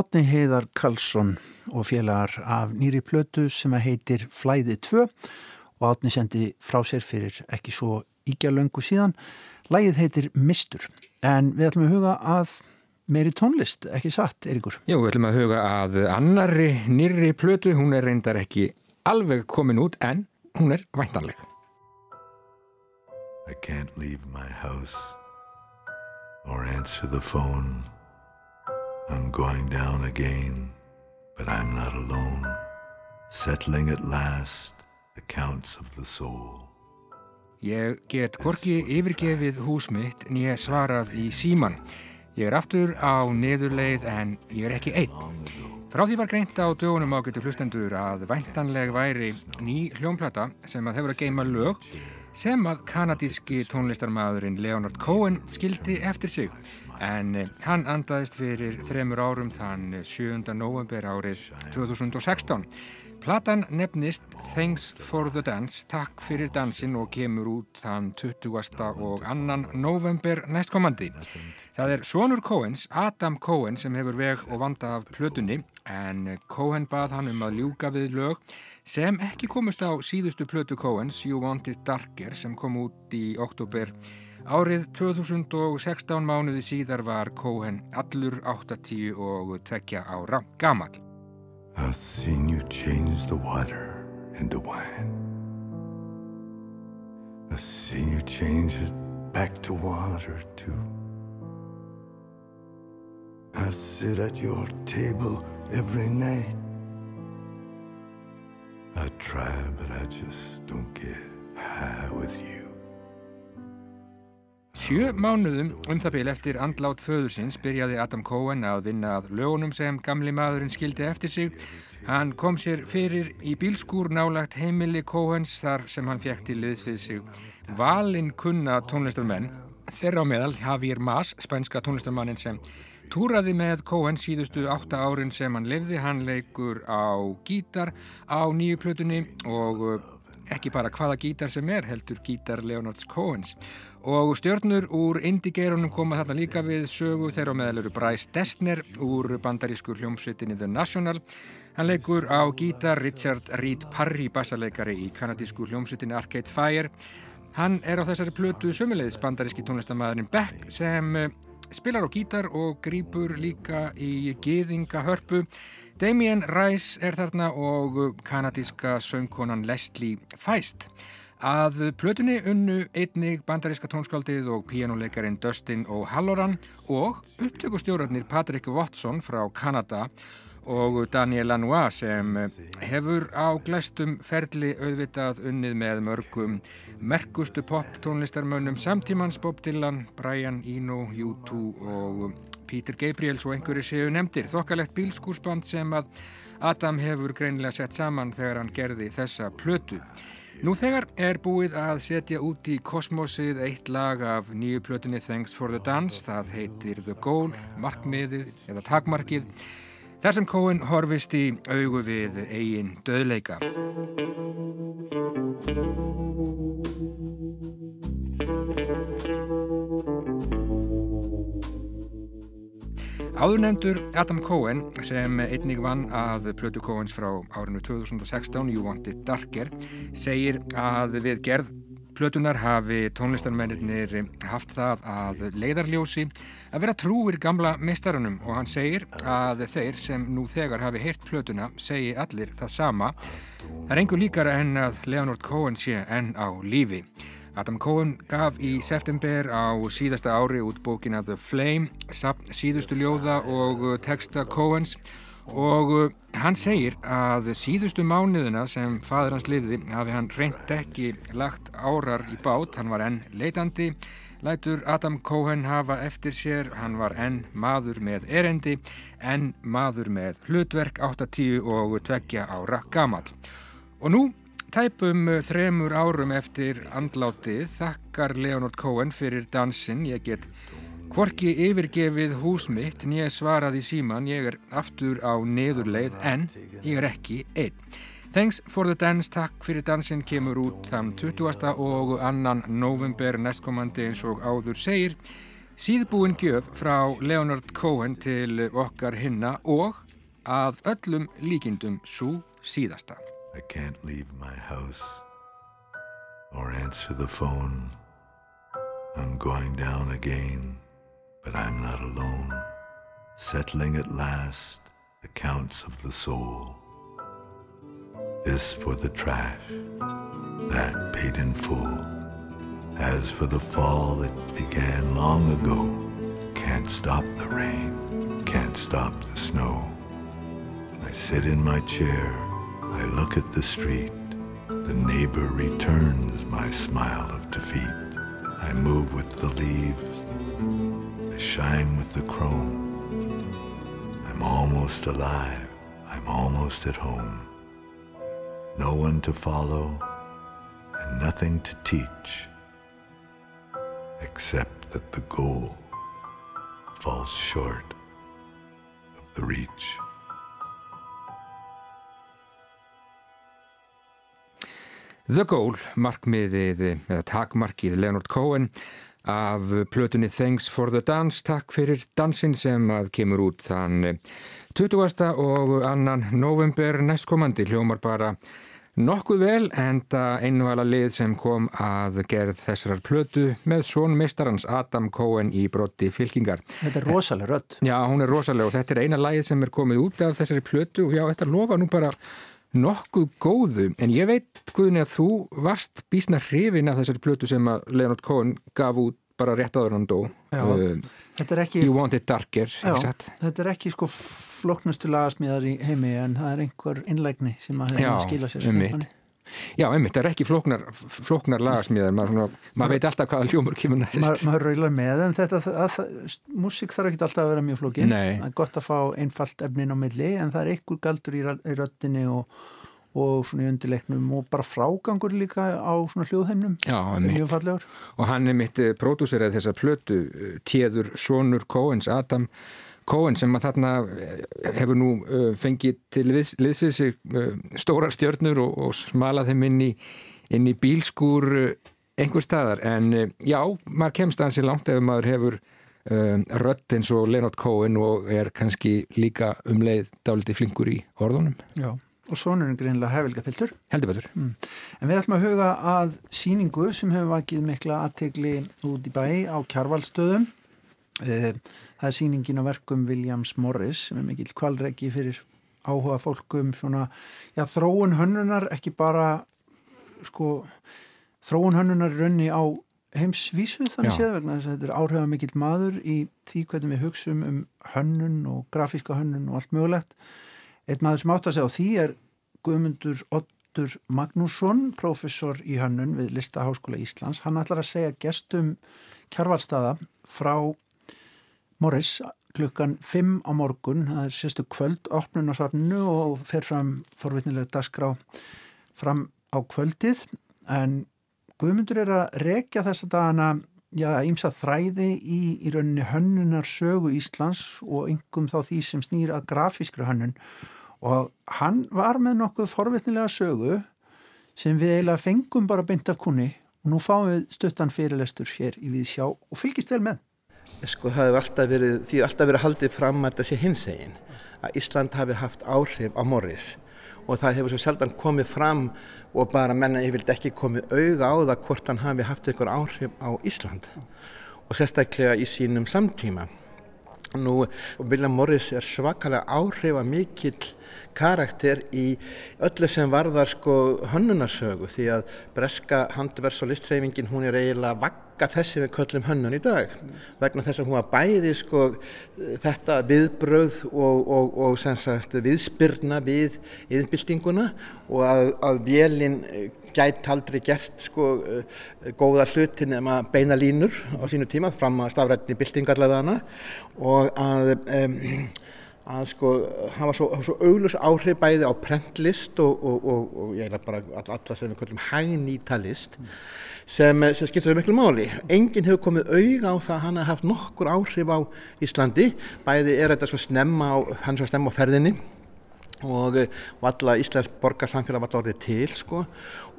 Átni Heiðar Karlsson og félagar af nýri plötu sem heitir Flæði 2 og Átni sendi frá sér fyrir ekki svo ígjálöngu síðan. Lægið heitir Mistur en við ætlum að huga að meiri tónlist, ekki satt, Erikur? Jú, við ætlum að huga að annari nýri plötu, hún er reyndar ekki alveg komin út en hún er væntanleg. I can't leave my house or answer the phone. I'm going down again, but I'm not alone. Settling at last accounts of the soul. Ég get hvorki yfirgefið hús mitt nýja svarað í síman. Ég er aftur á neðurleið en ég er ekki einn. Frá því var greint á dögunum ágættu hlustendur að væntanleg væri ný hljónplata sem að hefur að geima lög sem að kanadíski tónlistarmadurinn Leonard Cohen skildi eftir sig en hann andaðist fyrir þremur árum þann 7. november árið 2016. Platan nefnist Thanks for the Dance, takk fyrir dansin og kemur út þann 20. og annan november næstkomandi. Það er sonur Cohens, Adam Cohen, sem hefur veg og vanda af plötunni en Cohen bað hann um að ljúka við lög sem ekki komust á síðustu plötu Cohens, You Want It Darker, sem kom út í oktober árið 2016 mánuði síðar var Cohen allur 80 og 2 ára gamal. I've seen you change the water into wine. I've seen you change it back to water too. I sit at your table every night. I try, but I just don't get high with you. Sjö mánuðum um það bíl eftir andlát föðursins byrjaði Adam Cohen að vinna að lögunum sem gamli maðurinn skildi eftir sig. Hann kom sér fyrir í bílskúr nálagt heimili Cohens þar sem hann fekk til liðs við sig. Valinn kunna tónlistarmenn, þeirra á meðal Javier Mas, spænska tónlistarmannin sem túraði með Cohen síðustu átta árin sem hann lifði. Hann leikur á gítar á nýju plötunni og ekki bara hvaða gítar sem er, heldur gítar Leonards Cohens. Og stjörnur úr indie-geirunum koma þarna líka við sögu þeirra meðal eru Bryce Dessner úr bandarísku hljómsveitinni The National. Hann leikur á gítar Richard Reed Parry, bassarleikari í kanadísku hljómsveitinni Arcade Fire. Hann er á þessari plötu sömulegðis bandaríski tónlistamæðurinn Beck sem spilar á gítar og grýpur líka í giðingahörpu. Damien Rice er þarna og kanadíska söngkonan Leslie Feist. Að plötunni unnu einnig bandaríska tónskáldið og píjánuleikarin Dustin O'Halloran og upptökustjórarnir Patrick Watson frá Kanada og Daniel Lanois sem hefur á glæstum ferli auðvitað unnið með mörgum merkustu pop tónlistarmönnum samtímans Bob Dylan, Brian Eno, U2 og Peter Gabriels og einhverju séu nefndir. Þokkalegt bílskúrsband sem að Adam hefur greinilega sett saman þegar hann gerði þessa plötu. Nú þegar er búið að setja út í kosmosið eitt lag af nýju plötunni Thanks for the Dance, það heitir The Goal, markmiðið eða takmarkið, þar sem Cohen horfist í augu við eigin döðleika. Áðurnefndur Adam Cohen sem einnig vann að Plötu Cohens frá árinu 2016, You Want It Darker, segir að við gerð Plötunar hafi tónlistarmennir haft það að leiðarljósi að vera trúir gamla mistarunum og hann segir að þeir sem nú þegar hafi heyrt Plötuna segi allir það sama. Það er engur líkara en að Leonard Cohen sé enn á lífi. Adam Cohen gaf í september á síðasta ári út bókina The Flame, síðustu ljóða og texta Cohens. Og hann segir að síðustu mánuðuna sem fadur hans liði hafi hann reynd ekki lagt árar í bát, hann var enn leitandi, lætur Adam Cohen hafa eftir sér, hann var enn maður með erendi, enn maður með hlutverk 8-10 og 2 ára gamal. Og nú Tæpum þremur árum eftir andlátið þakkar Leonard Cohen fyrir dansin. Ég get hvorki yfirgefið hús mitt en ég svaraði síman. Ég er aftur á neðurleið en ég er ekki einn. Thanks for the dance, takk fyrir dansin kemur út þann 20. og annan november næstkomandi eins og áður segir. Síðbúin gjöf frá Leonard Cohen til okkar hinna og að öllum líkindum svo síðasta. I can't leave my house or answer the phone. I'm going down again, but I'm not alone. Settling at last accounts of the soul. This for the trash, that paid in full. As for the fall, it began long ago. Can't stop the rain, can't stop the snow. I sit in my chair, I look at the street. The neighbor returns my smile of defeat. I move with the leaves, I shine with the chrome. I'm almost alive, I'm almost at home. No one to follow, and nothing to teach, except that the goal falls short of the reach. The Goal, markmiðið eða takmarkið Leonard Cohen af plötunni Thanks for the Dance, takk fyrir dansin sem að kemur út þann 20. og annan november næstkomandi hljómar bara nokkuð vel en það einvala lið sem kom að gerð þessar plötu með svon meistarans Adam Cohen í brotti fylkingar. Þetta er rosalega rödd. Já, hún er rosalega og þetta er eina lagið sem er komið út af þessari plötu og já, þetta lofa nú bara nokkuð góðu, en ég veit Guðni að þú varst bísna hrifin af þessari plötu sem að Leonard Cohen gaf út bara rétt áður hann dó er ekki You Want It Darker Já, þetta er ekki sko floknustu lagasmíðar í heimi en það er einhver innlegni sem að skila sér einmitt. Þannig. Já, einmitt, það er ekki flóknar, flóknar lagasmíðar maður, svona, maður veit alltaf hvaða hljómur kemur næst. Maður maður raular með en þetta að, að, músík þarf ekki alltaf að vera mjög flókin. Það er gott að fá einfalt efnin á milli en það er einhver galdur í, röddinni og, og svona í undirleiknum og bara frágangur líka á svona hljóðheimnum Já, einmitt. mjög fallegur. Og hann er mitt pródúserið þessa plötu uh, Téður Sónur Cohens Adam Cohen sem að þarna eh, hefur nú uh, fengið til liðs, liðsvið sig uh, stórar stjörnur og, og smalað þeim inn í, inn í bílskúr einhver staðar. En já, maður kemst ansi langt ef maður hefur um, rödd eins og Leonard Cohen og er kannski líka umleið dálítið flinkur í orðunum. Já. og sonurinn greinlega hefilgapiltur. Heldur betur en við ætlum að huga að síningu sem hefur vakið mikla aðtegli út í bæ á kjarvalstöðum Eh, það er síningin á verkum Williams Morris sem er mikill kvalregi fyrir áhuga fólkum svona, já, þróun hönnunar ekki bara sko, þróun hönnunar raunni á heimsvísu þannig séð vegna þess að þetta er áhrifa mikill maður í því hvernig við hugsum um hönnun og grafíska hönnun og allt mögulegt. Einn maður sem átt að segja á því er Guðmundur Ottur Magnússon professor í hönnun við Listaháskóla Íslands. Hann ætlar að segja gestum kjarvalstaða frá Morris klukkan 5 á morgun, það er sérstu kvöld opnun á safninu og fer fram forvitnilega dagskrá fram á kvöldið. En Guðmundur er að rekja þessa dagana já, ímsa þræði í, í rauninni hönnunar sögu Íslands og yngum þá því sem snýr að grafískri hönnun. Og hann var með nokkuð forvitnilega sögu sem við eiginlega fengum bara beint af kunni og nú fáum við stuttan fyrirlestur hér í Viðsjá og fylgist vel með. Sko hefur alltaf verið, því alltaf verið haldið fram að sé hinsegin, að Ísland hafi haft áhrif á Morris og það hefur svo seldan komið fram og bara menna yfirlega ekki komið auga á það hvort hann hafi haft einhver áhrif á Ísland og sérstaklega í sínum samtíma. Nú, William Morris er svakalega áhrifa mikill karakter í öllu sem varðar sko hönnunarsögu því að breska handvers og listreifingin hún er eiginlega vagga þessi við köllum hönnun í dag vegna þess að hún var bæði sko þetta viðbröð og, og, og sagt viðspyrna við yðnbyltinguna og að, að vélinn gæti aldrei gert sko góða hluti nema beina línur á sínu tíma fram að stafrætni byltingarlega hana og að um, að sko hafa svo, svo auglus áhrif bæði á prentlist og, og, og, og ég er bara alla sem við kallum hagnýtalist sem, sem skiptur miklu máli. Enginn hefur komið auga á það að hann hafa haft nokkur áhrif á Íslandi, bæði er þetta svo snemma á, hann svo snemma á ferðinni og valla Íslands borgarsamfélag valla orðið til sko.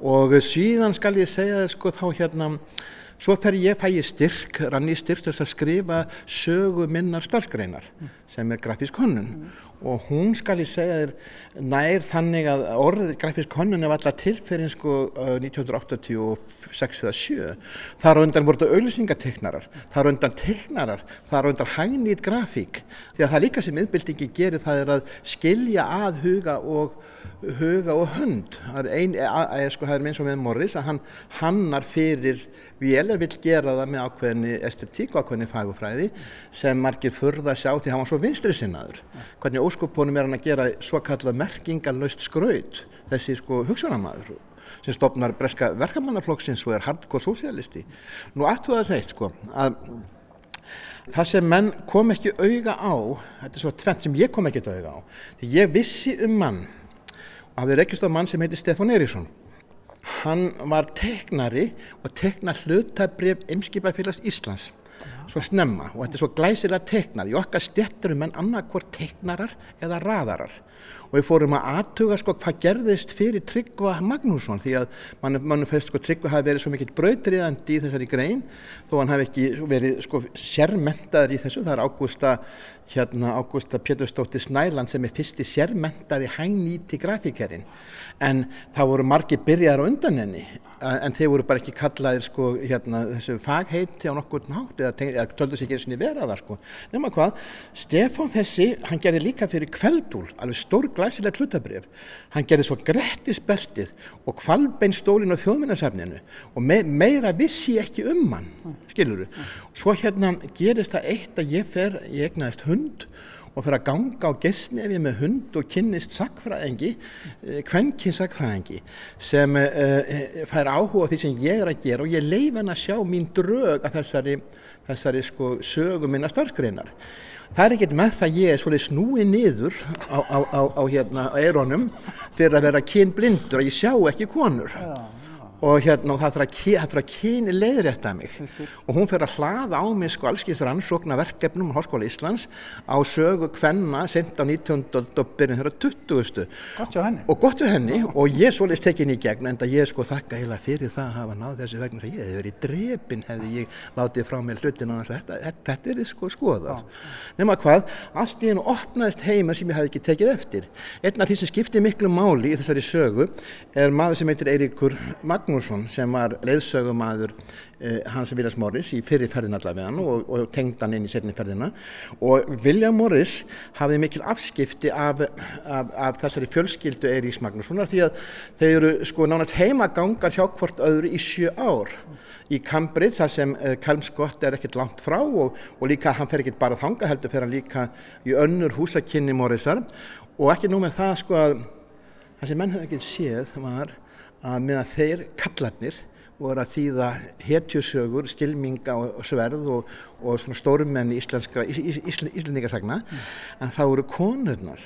Og síðan skal ég segja sko þá hérna Svo fer ég, fæ ég styrk, rann ég styrk til að skrifa sögu minnar starfsgreinar sem er grafísk hönnun og hún skal ég segja þér nær þannig að orðið grafísk hönnun er alltaf tilferðin sko uh, 1986 eða 7. Þar á undan voru þetta auðlýsingateknarar, þar á undan teknarar, þar á undan hagnýtt grafík því að það líka sem yðbildingi gerir það er að skilja að huga og huga og hönd. Það er, ein, að, sko, það er eins og með Morris að hann hannar fyrir vél vill gera það með ákveðinni estetík og ákveðinni fagufræði sem margir förða sjá því hann var svo vinstri sinnaður hvernig óskopunum er hann að gera svo kallað merkingalöst skraut þessi sko hugsunamadur sem stopnar breska verkamannarflokksins og er hardcore sosialisti nú aftur það að segja sko að það sem menn kom ekki auga á þetta er svo tvent sem ég kom ekki auga á því ég vissi um mann hafði rekist á mann sem heiti Stefán Eiríksson. Hann var teknari og tekna hlutabrif Emskipafélags Íslands svo snemma og þetta er svo glæsilega teknað. Í okkar stjætturum menn annarkvort teknarar eða radarar og við fórum að aðtuga sko hvað gerðist fyrir Tryggva Magnússon því að mann, mann fæst sko Tryggva hafi verið svo mikill brautriðandi í þessari grein þó hann hafi ekki verið sko sérmentaður í þessu, það er Ágústa hérna Ágústa Péturstóttir Snæland sem er fyrsti sérmentaði hænýti grafíkerinn. En það voru margi byrjar á undan henni en þeir voru bara ekki kallaðir sko hérna þessu fagheiti á nokkur nátt eða, eða töldu sig ekki eins og vera það sko. Nema hvað, Stefán þessi hann gerði líka fyrir kveldúl alveg stór glæsilega klutabrif hann gerði svo grettisbeltið og kvalbein stólin á þjóðminnarsafninu og me meira vissi ekki um hann skiluru, svo hérna gerist það eitt að ég fer, ég egnaðist hund og fyrir að ganga á gesnefi með hund og kynnist sakfræðingi, eh, sakfræðingi sem uh, fær áhuga því sem ég er að gera og ég leif henn að sjá mín drög að þessari, þessari sko sögu minna starfskreinar. Það er ekkert með það ég er svolítið snúið niður á, á, á, á hérna, eironum fyrir að vera kynblindur og ég sjá ekki konur. Já og hérna og það þarf að kyni leiðrétta mig. Og hún fyrir að hlaða á mig sko allskins rannsókna verkefnum á Háskóla Íslands á sögu kvenna sent á 19. og byrjun þeirra 20. Gott hjá henni. Og gott hjá henni. Og ég svolítið tekinn í gegn en það ég sko þakka heila fyrir það að hafa náð þessu vegna þegar ég hefði verið drepin hefði ég látið frá mér hlutin og þetta, þetta, þetta er sko skoðar nema hvað, allt í hennu opnaðist heima sem ég hafði ekki tekið eftir. Einn af því sem skipti miklu máli í þessari sögu er maður sem heitir Eiríkur Magnús Magnússon sem var leiðsögumadur eh, hans Viljas Morris í fyrir ferðin allavega og, og tengd hann inn í setni ferðina. Og Vilja Morris hafði mikil afskipti af, af, af þessari fjölskyldu Eiríks Magnússonar því að þeir eru sko nánast heimagangar hjá hvort öðru í sjö ár í Cambridge þar sem uh, Kalmskott er ekkert langt frá og, og líka hann fer ekkert bara þanga heldur fer hann líka í önnur húsakynni Morrisar. Og ekki nú með það sko að það sem menn hefði ekkert séð var að meðan þeir kallarnir voru að þýða hetjusögur, skilminga og sverð og, og svona stórumenni íslenska, íslendingasagna mm. en þá voru konurnar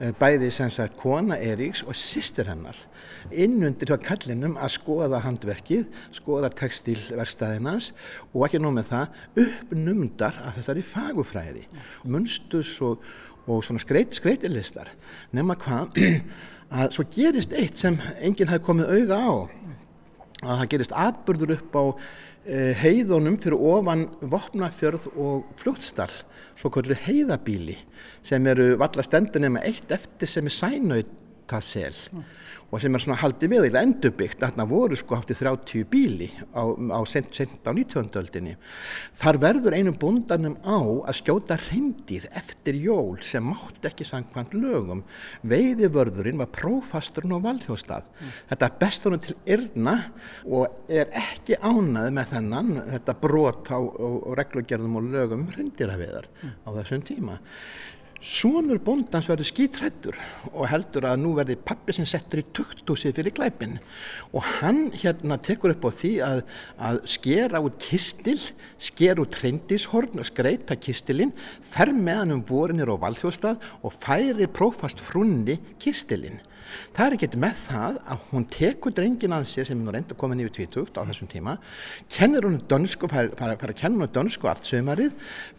eh, bæði sem sagt kona Eiríks og sýstir hennar innundir hjá kallinum að skoða handverkið, skoða textilverkstæðinans og ekki nóg með það uppnumdar af þessari fagufræði, munstus og, og svona skreit, skreitilistar nema hvað að svo gerist eitt sem enginn hafi komið auga á. Að það gerist atbyrður upp á e, heiðunum fyrir ofan Vopnafjörð og Fljóttstall svo kvöldur heiðabíli sem eru valla stendur nema eitt eftir sem er sænautasel mm og sem er svona haldið við eða endurbyggt þarna voru sko háttið 30 bíli á, á sent, sent á 19. öldinni þar verður einum bundanum á að skjóta reyndir eftir jól sem mátt ekki sangkvæmt lögum veiðivörðurinn var prófasturinn á valdhjóstað mm. þetta bestunum til yrna og er ekki ánað með þennan þetta brot á, á, á reglugjörðum og lögum reyndirhafiðar mm. á þessum tíma Sónur bóndans verður skítrættur og heldur að nú verði pappi sem settur í tukthúsið fyrir glæpin og hann hérna tekur upp á því að, að skera út kistil, skera út treyndishorn og skreita kistilinn, fer með hann um vorinir á valþjóstað og færi prófast frunni kistilinn. Það er ekkert með það að hún tekur drengin að sér sem er nú reynd að koma nýju tvítugt á þessum tíma, kennir hún dönsku, fara að kenna hún dönsku allt sömarið,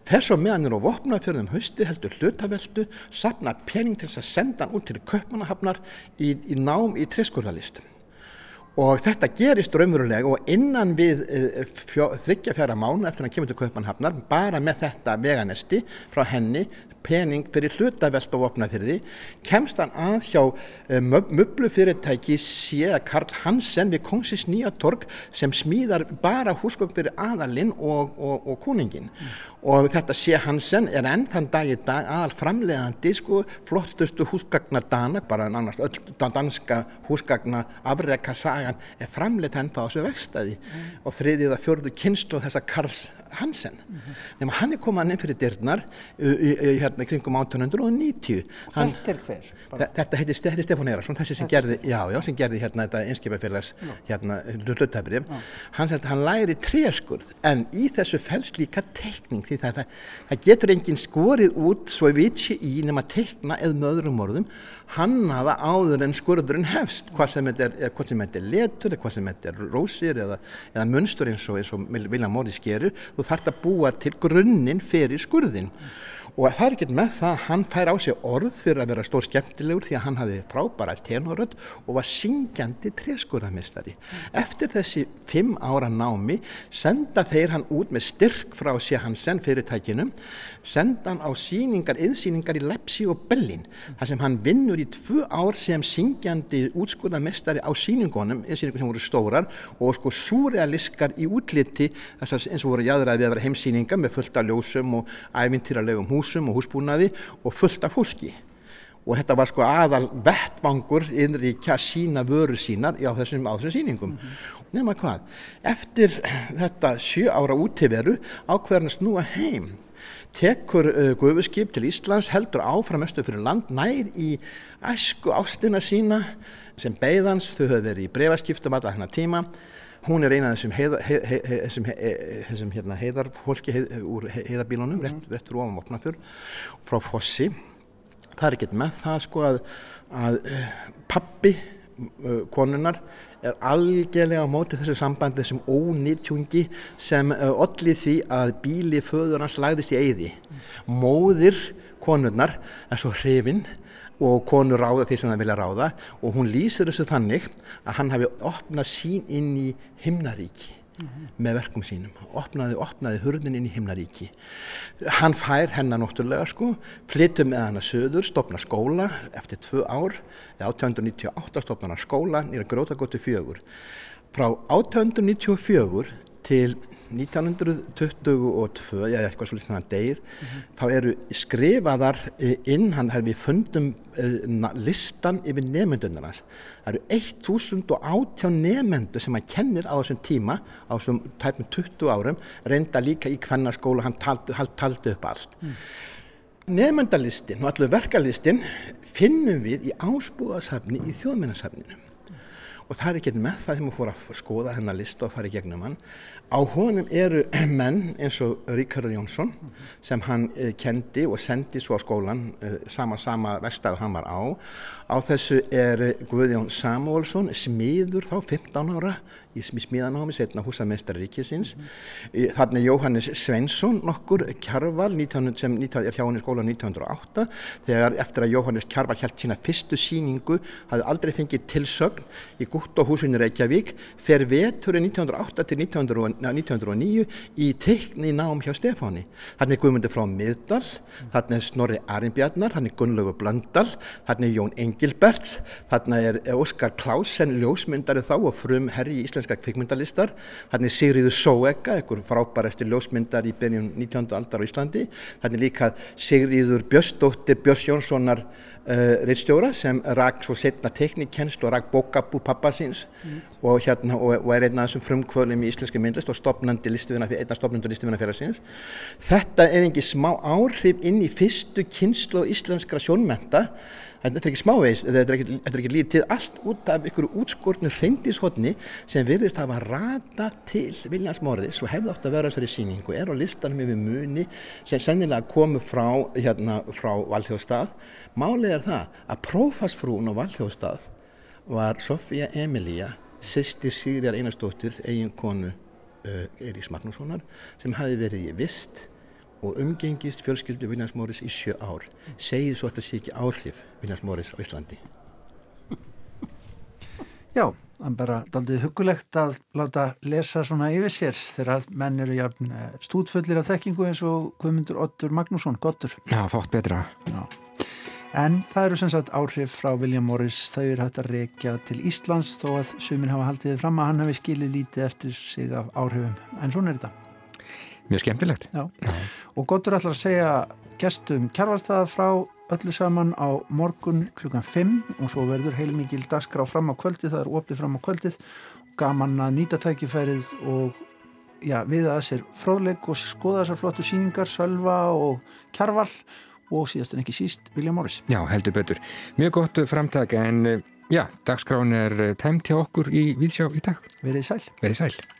fer svo með hann er á vopnafjörðum hausti, heldur hlutaveldu, sapna pening til þess að senda hann út til köpmanahafnar í, í nám í triskurðalistum og þetta gerist raunverulega og innan við fjó, þryggja fjara mánu eftir að hann kemur til Kaupmannhafnar bara með þetta veganesti frá henni pening fyrir fyrir því kemst hann að hjá uh, möblufyrirtæki sé Karl Hansen við Kongsins Nýja Torg sem smíðar bara húsgögn fyrir aðalinn og, og, og koningin mm. Og þetta sé Hansen er enn þann dag í dag aðal framlegandi sko flottustu húsgagna dana bara nánast öll danska húsgagna afreka sagan er framleitt ennþá á þessu vextaði mm. og þriðið að fjörðu kynstu þessa Karls Hansen mm -hmm. nema hann er komað inn fyrir dyrnar hérna kringum 1890 hann, Þetta er hver? Þetta heitir Stefán Eirarsson þessi sem gerði, já, já, sem gerði hérna þetta einskipafélags hérna hlutabrif hann, hann læri tréskurð en í þessu fælst líka teikning því það, það, það getur enginn skorið út svo við sé í nema teikna eða með öðrum orðum hannaða áður en skurðurinn hefst. Hvað sem þetta er, letur hvað sem þetta er rósir eða, eða munstur eins og, eins og Vilja Móri skerur þú þart að búa til grunninn fyrir skurðin og það er ekki með það hann fær á sig orð fyrir að vera stór skemmtilegur því að hann hafi frábæra tenoröld og var syngjandi treskurðarmestari. Eftir þessi fimm ára námi senda þeir hann út með styrk frá sér Hansen fyrirtækinum, senda hann á síningar, yðsíningar í Lepsi og Bellin þar sem hann vinnur í tvu ár sem syngjandi útskurðarmestari á síningunum, yðsíningar sem voru stórar og sko súrealiskar í útliti þess að eins og voru jáður að að vera heimsíningar með fullt af ljósum og ævintýralegum hús húsum og húsbúnaði og fullt af fólki. Og þetta var sko aðal vettvangur innríkja sína vöru sínar á þessum, á þessum síningum mm -hmm. nema hvað, eftir þetta sjö ára útíveru ákveðan snúa heim. Tekur uh, gufuskip til Íslands heldur áfram östu fyrir land nær í æsku ástina sína sem beigðans, þau höfðu verið í brefaskiptum alla þennan tíma hún er eina af þessum, heiða, hei, hei, þessum, þessum hérna, heiðarfólki heið, úr heiðarbílunum, mm rétt, rétt úr ofan Vopnafjörn frá Fossi. Það er ekkert með það sko að, að uh, pappi uh, konunar er algjörlega á móti þessu sambandi þessum ónýttjungi sem allir því að bíli föður hans lagðist í eyði. Mm. móðir konurnar er svo hrifinn og konur ráða því sem það vilja ráða. Og hún lýsir þessu þannig að hann hafi opnað sín inn í himnaríki mm -hmm. með verkum sínum. Opnaði, opnaði hurðin inn í himnaríki. Hann fær hennar náttúrulega sko flyttum með hann að söður stopna skóla eftir tvö ár. 1898 stopna hann skóla nýra grótagóttu fjögur. Frá 1894 til 1922, já eitthvað svolítið þannig að deyr, mm -hmm. þá eru skrifaðar eh, inn, hann hefði fundum uh, listan yfir nefndunum hans. Það eru 1018 nefndu sem hann kennir á þessum tíma, á þessum tæpum 20 árum, reynda líka í hvernarskóla, hann taldi, taldi upp allt. Mm. Nefndalistin og allur verkalistin finnum við í ásbúðasafni í þjóðmennasafninu og það er ekki með það þegar maður fór að skoða hennar lista og fara í gegnum hann Á honum eru menn eins og Ríkardur Jónsson sem hann uh, kendi og sendi svo á skólan uh, sama sama vestæðu hann var á. Á þessu er Guðjón Samuelsson smiður þá 15 ára í smíðanámi setna húsamestari ríkisins mm. þannig Jóhannes Svensson nokkur Kjarval 1900, sem er hjá hann í skóla 1908 þegar eftir að Jóhannes Kjarval held sína fyrstu síningu hafði aldrei fengið tilsögn í Gúttóhúsunni Reykjavík fer veturinn 1908 til 1909 1909 í teikni nám hjá Stefáni. Þannig er Guðmundur frá Middal, þannig er Snorri Arimbjarnar, þannig er Gunnlaugur Blöndal, þannig er Jón Engilberts, þannig er Óskar Klausen, ljósmyndari þá og frum herri í íslenska kvikmyndalistar, þannig Sigriður Sóega, einhver frábærasti ljósmyndar í byrjun 19. aldar á Íslandi, þannig líka Sigriður Björnsdóttir Björns Jónssonar Uh, eh, reittstjóra sem rak svo setna teknikkennslu og rak bókabú pappa síns mm. og, hérna, og, og er einn af þessum frumkvölum í íslenski myndlist og stopnandi einn af stopnandur listifinafélag síns þetta er engi smá áhrif inn í fyrstu kynslu íslenskra sjónmenta þetta er ekki smávegis, þetta er ekki, ekki líf til allt út af ykkur útskortnu hreindishotni sem virðist hafa rata til Viljans Morris og hefði átt að vera þessari síningu, er á listanum yfir muni sem sennilega komu frá, hérna, frá Valþjóðstað. Málið er það að prófasfrún á Valþjóðstað var Sofía Emilía, sýstir Sigriðar Einarstóttir, eigin konu uh, Eiríks Magnússonar, sem hafi verið í vist og umgengist fjölskyldu Viljans Morris í sjö ár segið svo að þetta sé ekki áhrif Viljans Morris á Íslandi Já, það er bara daldið hugulegt að láta lesa svona yfir sér þegar menn eru jafn eh, stúdfullir af þekkingu eins og Guðmundur Ottur Magnússon, gottur. Já, fátt betra. Já. En það eru sem sagt áhrif frá William Morris, þau eru hægt að reykja til Íslands þó að sumin hafa haldið fram að hann hefði skilið lítið eftir sig af áhrifum. En svona er þetta. Mjög skemmtilegt. Já. Og gottur ætlar að segja gestum kjærvarstaða frá öllu saman á morgun klukkan 5 og svo verður heilmikil dagskrá fram á kvöldið, það er opið fram á kvöldið gaman að nýta tækifærið og já, við að sér fróðleik og skoða þessar flottu síningar Sölva og Kjarval og síðast en ekki síst Vilja Morris Já, heldur betur. Mjög gott framtak en já, dagskrán er tæmt hjá okkur í Víðsjá í dag. Verið sæl Verið sæl.